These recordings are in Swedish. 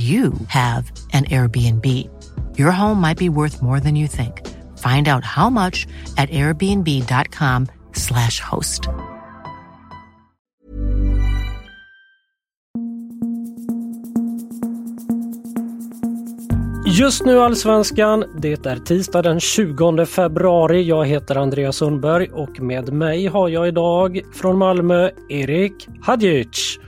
you have an Airbnb. Your home might be worth more than you think. Find out how much at airbnb.com/slash host. Just nu Allsvenskan. Det är tisdag den 20 februari. Jag heter Andreas Sundberg och med mig har jag idag från Malmö Erik Hadjic.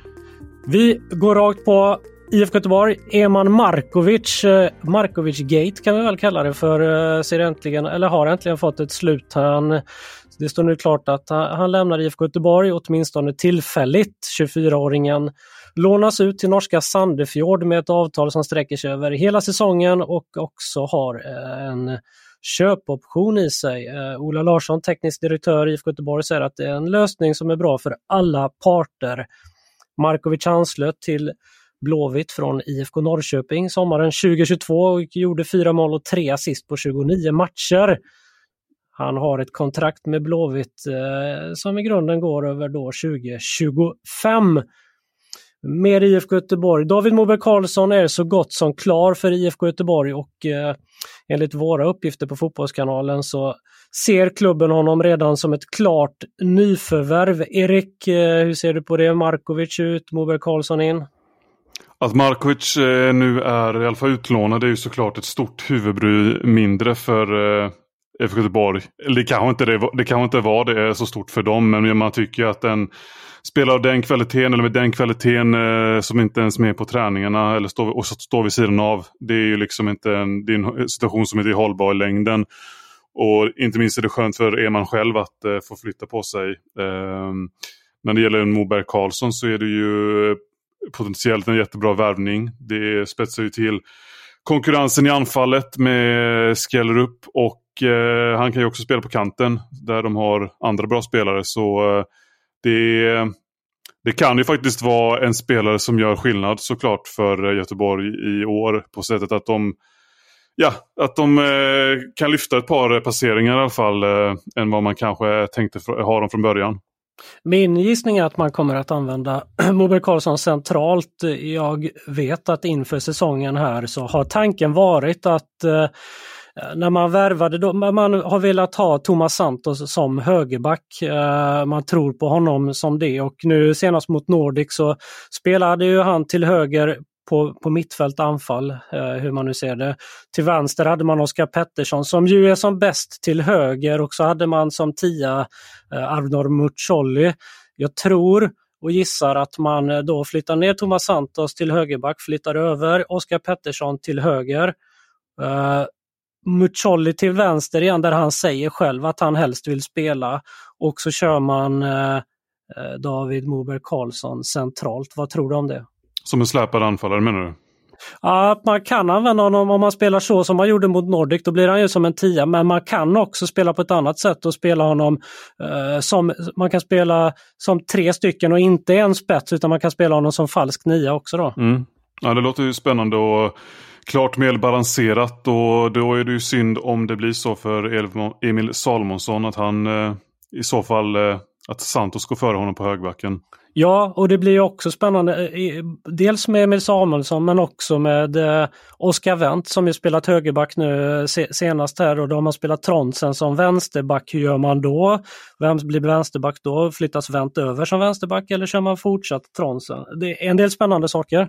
Vi går rakt på IFK Göteborg, Eman Markovic, eh, Markovic Gate kan vi väl kalla det för, eh, ser äntligen, eller har äntligen fått ett slut. Han, det står nu klart att han, lämnar IFK Göteborg, åtminstone tillfälligt. 24-åringen lånas ut till norska Sandefjord med ett avtal som sträcker sig över hela säsongen och också har eh, en köpoption i sig. Ola Larsson, teknisk direktör i IFK Göteborg, säger att det är en lösning som är bra för alla parter. Markovic anslöt till Blåvitt från IFK Norrköping sommaren 2022 och gjorde fyra mål och tre assist på 29 matcher. Han har ett kontrakt med Blåvitt eh, som i grunden går över då 2025. Med IFK Göteborg. David Moberg Karlsson är så gott som klar för IFK Göteborg och eh, enligt våra uppgifter på Fotbollskanalen så ser klubben honom redan som ett klart nyförvärv. Erik, eh, hur ser du på det? Markovic ut, Moberg Karlsson in? Att Markovic eh, nu är i alla fall utlånad är ju såklart ett stort huvudbry mindre för eh, IFK Göteborg. Det kanske inte, det, det kanske inte var det är så stort för dem men man tycker att en spelare av den kvaliteten eller med den kvaliteten eh, som inte ens är med på träningarna eller står, och står vid sidan av. Det är ju liksom inte en, det är en situation som inte är hållbar i längden. Och inte minst är det skönt för Eman själv att eh, få flytta på sig. Eh, när det gäller en Moberg Karlsson så är det ju potentiellt en jättebra värvning. Det spetsar ju till konkurrensen i anfallet med Skellerup och eh, han kan ju också spela på kanten där de har andra bra spelare. Så eh, det, det kan ju faktiskt vara en spelare som gör skillnad såklart för Göteborg i år på sättet att de Ja, att de eh, kan lyfta ett par passeringar i alla fall eh, än vad man kanske tänkte ha dem från början. Min gissning är att man kommer att använda Moberg Karlsson centralt. Jag vet att inför säsongen här så har tanken varit att eh, när man värvade, då, man har velat ha Thomas Santos som högerback. Eh, man tror på honom som det och nu senast mot Nordic så spelade ju han till höger på, på mittfält anfall, eh, hur man nu ser det. Till vänster hade man Oskar Pettersson som ju är som bäst till höger och så hade man som tia eh, Arnor Muccioli. Jag tror och gissar att man eh, då flyttar ner Thomas Santos till högerback, flyttar över Oskar Pettersson till höger. Eh, Muccioli till vänster igen där han säger själv att han helst vill spela och så kör man eh, eh David Moberg Karlsson centralt. Vad tror du om det? Som en släpad anfallare menar du? Ja, man kan använda honom om man spelar så som man gjorde mot Nordic. Då blir han ju som en tia. Men man kan också spela på ett annat sätt och spela honom eh, som man kan spela som tre stycken och inte en spets utan man kan spela honom som falsk nia också. Då. Mm. Ja, det låter ju spännande och klart mer balanserat och då är det ju synd om det blir så för Emil Salomonsson att han eh, i så fall eh, att Santos går före honom på högbacken. Ja, och det blir också spännande. Eh, dels med Emil Samuelsson men också med eh, Oskar Wendt som ju spelat högerback nu eh, senast här och då har man spelat Tronsen som vänsterback. Hur gör man då? Vem blir vänsterback då? Flyttas Wendt över som vänsterback eller kör man fortsatt Tronsen? Det är en del spännande saker.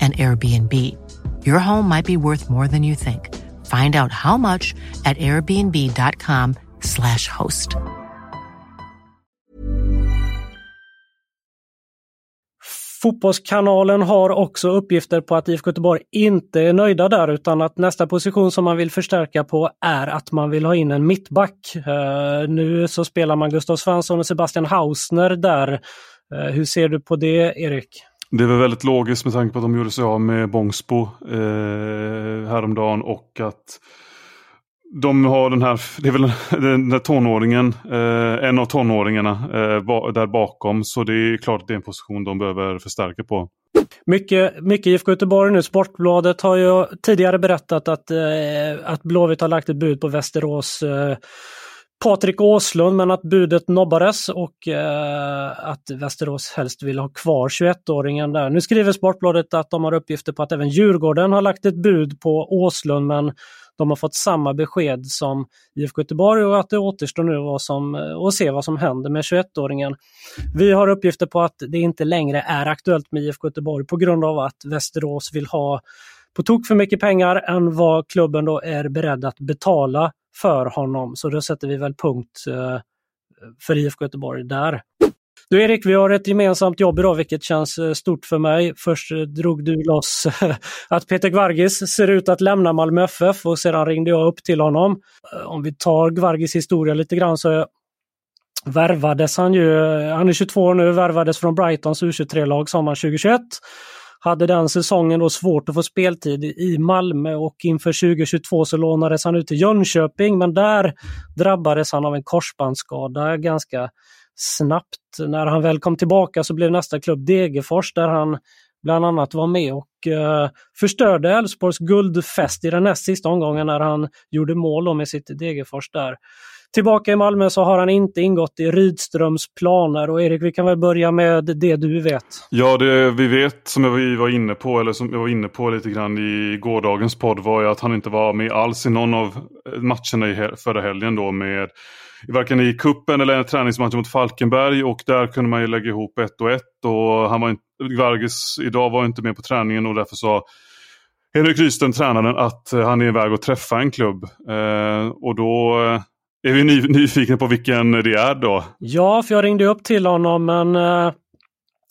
and Airbnb. Your home might be worth more than you think. Find out how much at airbnb.com/slash host. Fotbollskanalen har också uppgifter på att IFK Göteborg inte är nöjda där utan att nästa position som man vill förstärka på är att man vill ha in en mittback. Uh, nu så spelar man Gustav Svensson och Sebastian Hausner där. Uh, hur ser du på det Erik? Det är väldigt logiskt med tanke på att de gjorde sig av med Bångsbo eh, häromdagen och att de har den här, det är väl den där tonåringen, eh, en av tonåringarna eh, där bakom. Så det är klart att det är en position de behöver förstärka på. Mycket, mycket IFK Göteborg nu. Sportbladet har ju tidigare berättat att, eh, att Blåvitt har lagt ett bud på Västerås eh, Patrik Åslund men att budet nobbades och eh, att Västerås helst vill ha kvar 21-åringen där. Nu skriver Sportbladet att de har uppgifter på att även Djurgården har lagt ett bud på Åslund men de har fått samma besked som IFK Göteborg och att det återstår nu vad som, eh, att se vad som händer med 21-åringen. Vi har uppgifter på att det inte längre är aktuellt med IFK Göteborg på grund av att Västerås vill ha på tok för mycket pengar än vad klubben då är beredd att betala för honom. Så då sätter vi väl punkt eh, för IFK Göteborg där. Du Erik, vi har ett gemensamt jobb idag vilket känns eh, stort för mig. Först eh, drog du loss att Peter Gvargis ser ut att lämna Malmö FF och sedan ringde jag upp till honom. Om vi tar Gvargis historia lite grann så värvades han ju, han är 22 år nu, värvades från Brightons U23-lag sommaren 2021 hade den säsongen då svårt att få speltid i Malmö och inför 2022 så lånades han ut till Jönköping men där drabbades han av en korsbandsskada ganska snabbt. När han väl kom tillbaka så blev nästa klubb Degerfors där han bland annat var med och uh, förstörde Elfsborgs guldfest i den näst sista omgången när han gjorde mål med sitt Degerfors där. Tillbaka i Malmö så har han inte ingått i Rydströms planer och Erik vi kan väl börja med det du vet. Ja det vi vet som jag var inne på eller som jag var inne på lite grann i gårdagens podd var ju att han inte var med alls i någon av eh, matcherna i förra helgen då med varken i kuppen eller en träningsmatch mot Falkenberg och där kunde man ju lägga ihop ett och ett och han var inte, Vargas idag var inte med på träningen och därför sa Henrik Rydström, tränaren, att eh, han är iväg och träffa en klubb. Eh, och då eh, är vi ny, nyfikna på vilken det är då? Ja, för jag ringde upp till honom men uh,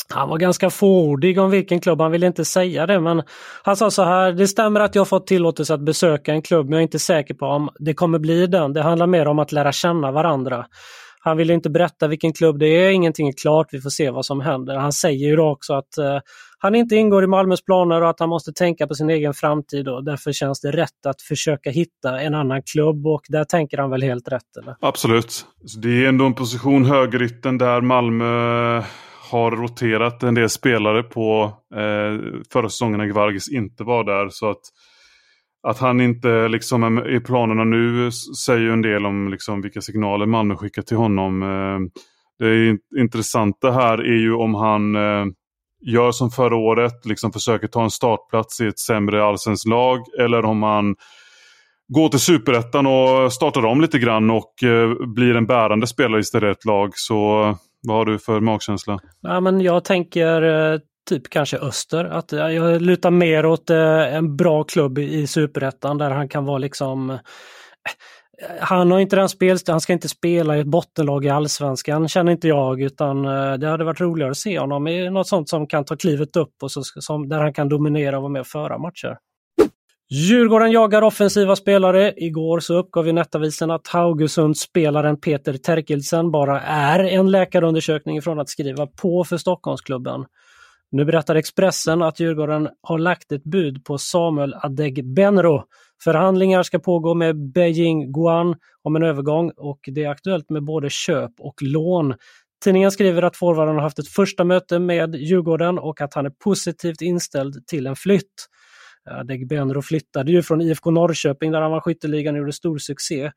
han var ganska fåordig om vilken klubb, han ville inte säga det men han sa så här, det stämmer att jag fått tillåtelse att besöka en klubb men jag är inte säker på om det kommer bli den. Det handlar mer om att lära känna varandra. Han ville inte berätta vilken klubb det är, ingenting är klart, vi får se vad som händer. Han säger ju också att uh, han inte ingår i Malmös planer och att han måste tänka på sin egen framtid och därför känns det rätt att försöka hitta en annan klubb och där tänker han väl helt rätt? Eller? Absolut. Det är ändå en position högerytten där Malmö har roterat en del spelare på eh, förra säsongen när Gvargis inte var där. Så att, att han inte liksom är i planerna nu säger en del om liksom vilka signaler Malmö skickar till honom. Eh, det intressanta här är ju om han eh, gör som förra året, liksom försöker ta en startplats i ett sämre allsvenskt lag eller om man går till superettan och startar om lite grann och eh, blir en bärande spelare istället i ett lag. Så vad har du för magkänsla? Ja, men jag tänker eh, typ kanske Öster. Att jag lutar mer åt eh, en bra klubb i superettan där han kan vara liksom eh, han har inte den spelstil, han ska inte spela i ett bottenlag i allsvenskan känner inte jag utan eh, det hade varit roligare att se honom i något sånt som kan ta klivet upp och så, som, där han kan dominera och vara med och föra matcher. Djurgården jagar offensiva spelare. Igår så uppgav ju Nettavisen att Haugesund-spelaren Peter Terkelsen bara är en läkarundersökning från att skriva på för Stockholmsklubben. Nu berättar Expressen att Djurgården har lagt ett bud på Samuel Adegbenro. Förhandlingar ska pågå med Beijing Guan om en övergång och det är aktuellt med både köp och lån. Tidningen skriver att forwarden har haft ett första möte med Djurgården och att han är positivt inställd till en flytt. Degbenro flyttade ju från IFK Norrköping där han var skytteligan och gjorde stor succé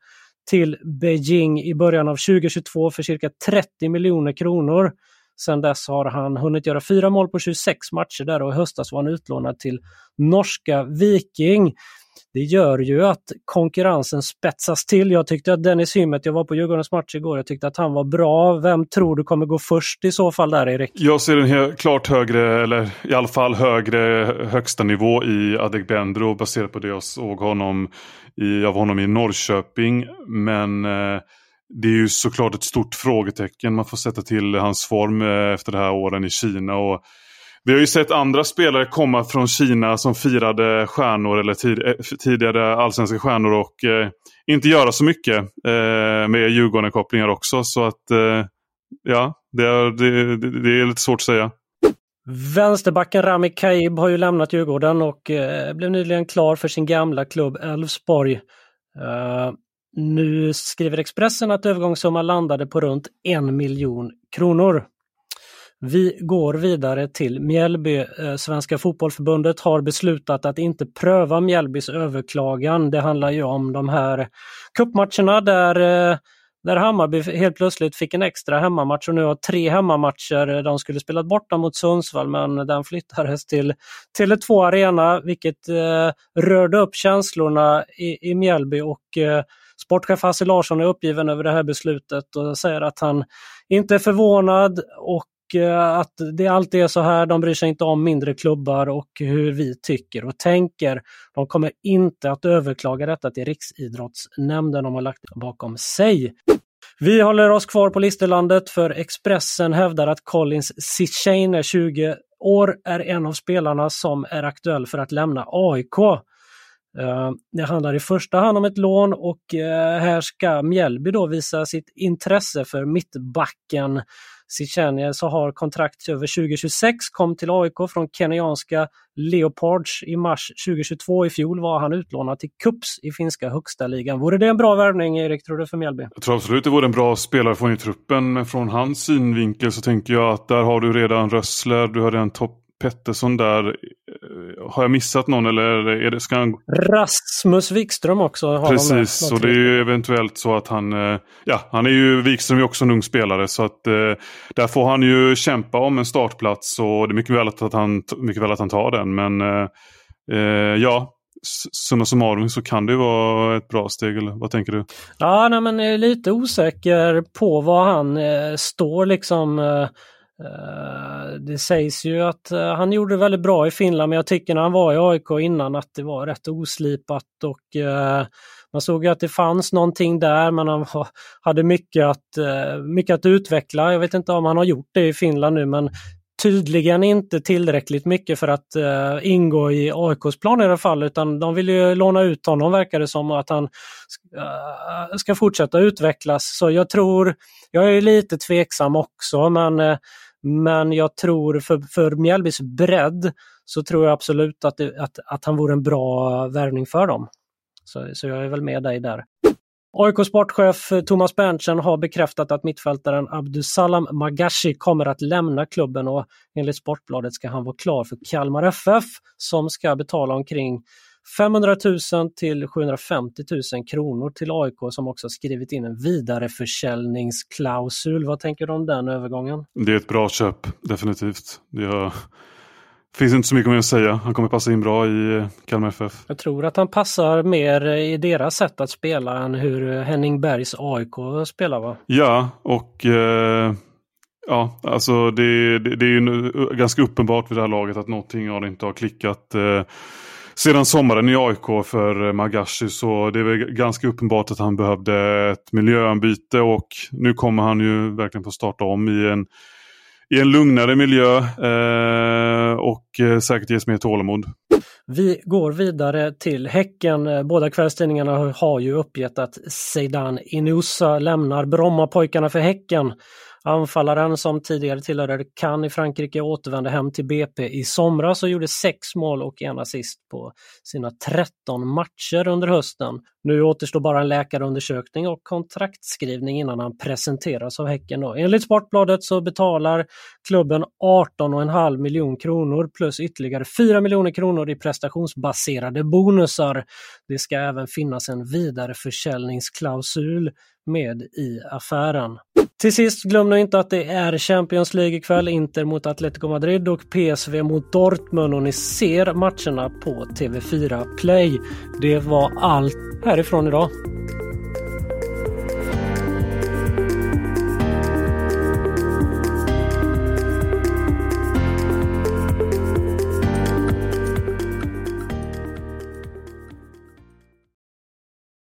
till Beijing i början av 2022 för cirka 30 miljoner kronor. Sedan dess har han hunnit göra fyra mål på 26 matcher där och i höstas var han utlånad till norska Viking. Det gör ju att konkurrensen spetsas till. Jag tyckte att Dennis Hymmet, jag var på Djurgårdens match igår, jag tyckte att han var bra. Vem tror du kommer gå först i så fall där Erik? Jag ser en helt klart högre, eller i alla fall högre högsta nivå i Adegbenro baserat på det jag såg honom i, av honom i Norrköping. Men eh, det är ju såklart ett stort frågetecken man får sätta till hans form eh, efter de här åren i Kina. Och vi har ju sett andra spelare komma från Kina som firade stjärnor eller tid, eh, tidigare allsvenska stjärnor och eh, inte göra så mycket eh, med Djurgården-kopplingar också. Så att eh, ja, det är, det, det, är lite svårt att säga. Vänsterbacken Rami Kaib har ju lämnat Djurgården och eh, blev nyligen klar för sin gamla klubb Elfsborg. Eh, nu skriver Expressen att övergångssumman landade på runt en miljon kronor. Vi går vidare till Mjällby. Eh, Svenska fotbollförbundet har beslutat att inte pröva Mjällbys överklagan. Det handlar ju om de här kuppmatcherna där, eh, där Hammarby helt plötsligt fick en extra hemmamatch och nu har tre hemmamatcher. Eh, de skulle spelat borta mot Sundsvall men den flyttades till Tele2 Arena vilket eh, rörde upp känslorna i, i Mjällby och eh, Sportchef Hasse Larsson är uppgiven över det här beslutet och säger att han inte är förvånad och Eh, att det alltid är så här. De bryr sig inte om mindre klubbar och hur vi tycker och tänker. De kommer inte att överklaga detta till Riksidrottsnämnden. De har lagt det bakom sig. Vi håller oss kvar på listerlandet för Expressen hävdar att Collins Cichain, 20 år, är en av spelarna som är aktuell för att lämna AIK. Eh, det handlar i första hand om ett lån och eh, här ska Mjällby då visa sitt intresse för mittbacken. Sichenjes har kontrakt över 2026, kom till AIK från kenyanska Leopards i mars 2022. I fjol var han utlånad till Kups i finska högsta ligan. Vore det en bra värvning Erik, tror du, för Mjällby? Jag tror absolut det vore en bra spelare att få in i truppen, men från hans synvinkel så tänker jag att där har du redan Rössler, du har redan topp Pettersson där. Eh, har jag missat någon eller är det, ska han... Rasmus Wikström också. Har Precis, och det är ju eventuellt så att han... Eh, ja, han är ju Wikström är också en ung spelare så att eh, där får han ju kämpa om en startplats och det är mycket väl att, han, mycket väl att han tar den. Men eh, ja, summa summarum så kan det vara ett bra steg, eller vad tänker du? Ja, nej, men jag är lite osäker på var han eh, står liksom. Eh, Eh, Eh, det sägs ju att eh, han gjorde det väldigt bra i Finland men jag tycker när han var i AIK innan att det var rätt oslipat och eh, man såg att det fanns någonting där men han hade mycket att, mycket att utveckla. Jag vet inte om han har gjort det i Finland nu men tydligen inte tillräckligt mycket för att uh, ingå i AIKs plan i alla fall utan de vill ju låna ut honom verkar det som att han uh, ska fortsätta utvecklas. Så jag tror, jag är lite tveksam också men uh, men jag tror för, för Mjällbys bredd så tror jag absolut att, det, att, att han vore en bra värvning för dem. Så, så jag är väl med dig där. AIK sportchef Thomas Berntsen har bekräftat att mittfältaren Abdusalam Magashi kommer att lämna klubben och enligt Sportbladet ska han vara klar för Kalmar FF som ska betala omkring 500 000 till 750 000 kronor till AIK som också skrivit in en vidareförsäljningsklausul. Vad tänker du om den övergången? Det är ett bra köp, definitivt. Det finns inte så mycket mer att säga. Han kommer passa in bra i eh, Kalmar FF. Jag tror att han passar mer i deras sätt att spela än hur Henning Bergs AIK spelar va? Ja, och eh, ja, alltså det, det, det är ju ganska uppenbart vid det här laget att någonting har inte har klickat. Eh, sedan sommaren i AIK för eh, Magashi så det är väl ganska uppenbart att han behövde ett miljöanbyte och nu kommer han ju verkligen få starta om i en, i en lugnare miljö eh, och eh, säkert ges mer tålamod. Vi går vidare till Häcken. Båda kvällstidningarna har ju uppgett att Zeidan Inusa lämnar Brommapojkarna för Häcken. Anfallaren som tidigare tillhörde Cannes i Frankrike återvände hem till BP i somras och gjorde sex mål och en assist på sina 13 matcher under hösten. Nu återstår bara en läkarundersökning och kontraktskrivning innan han presenteras av Häcken. Då. Enligt Sportbladet så betalar klubben 18,5 miljoner kronor plus ytterligare 4 miljoner kronor i prestationsbaserade bonusar. Det ska även finnas en vidareförsäljningsklausul med i affären. Till sist, glöm nu inte att det är Champions League ikväll. Inter mot Atletico Madrid och PSV mot Dortmund och ni ser matcherna på TV4 Play. Det var allt härifrån idag.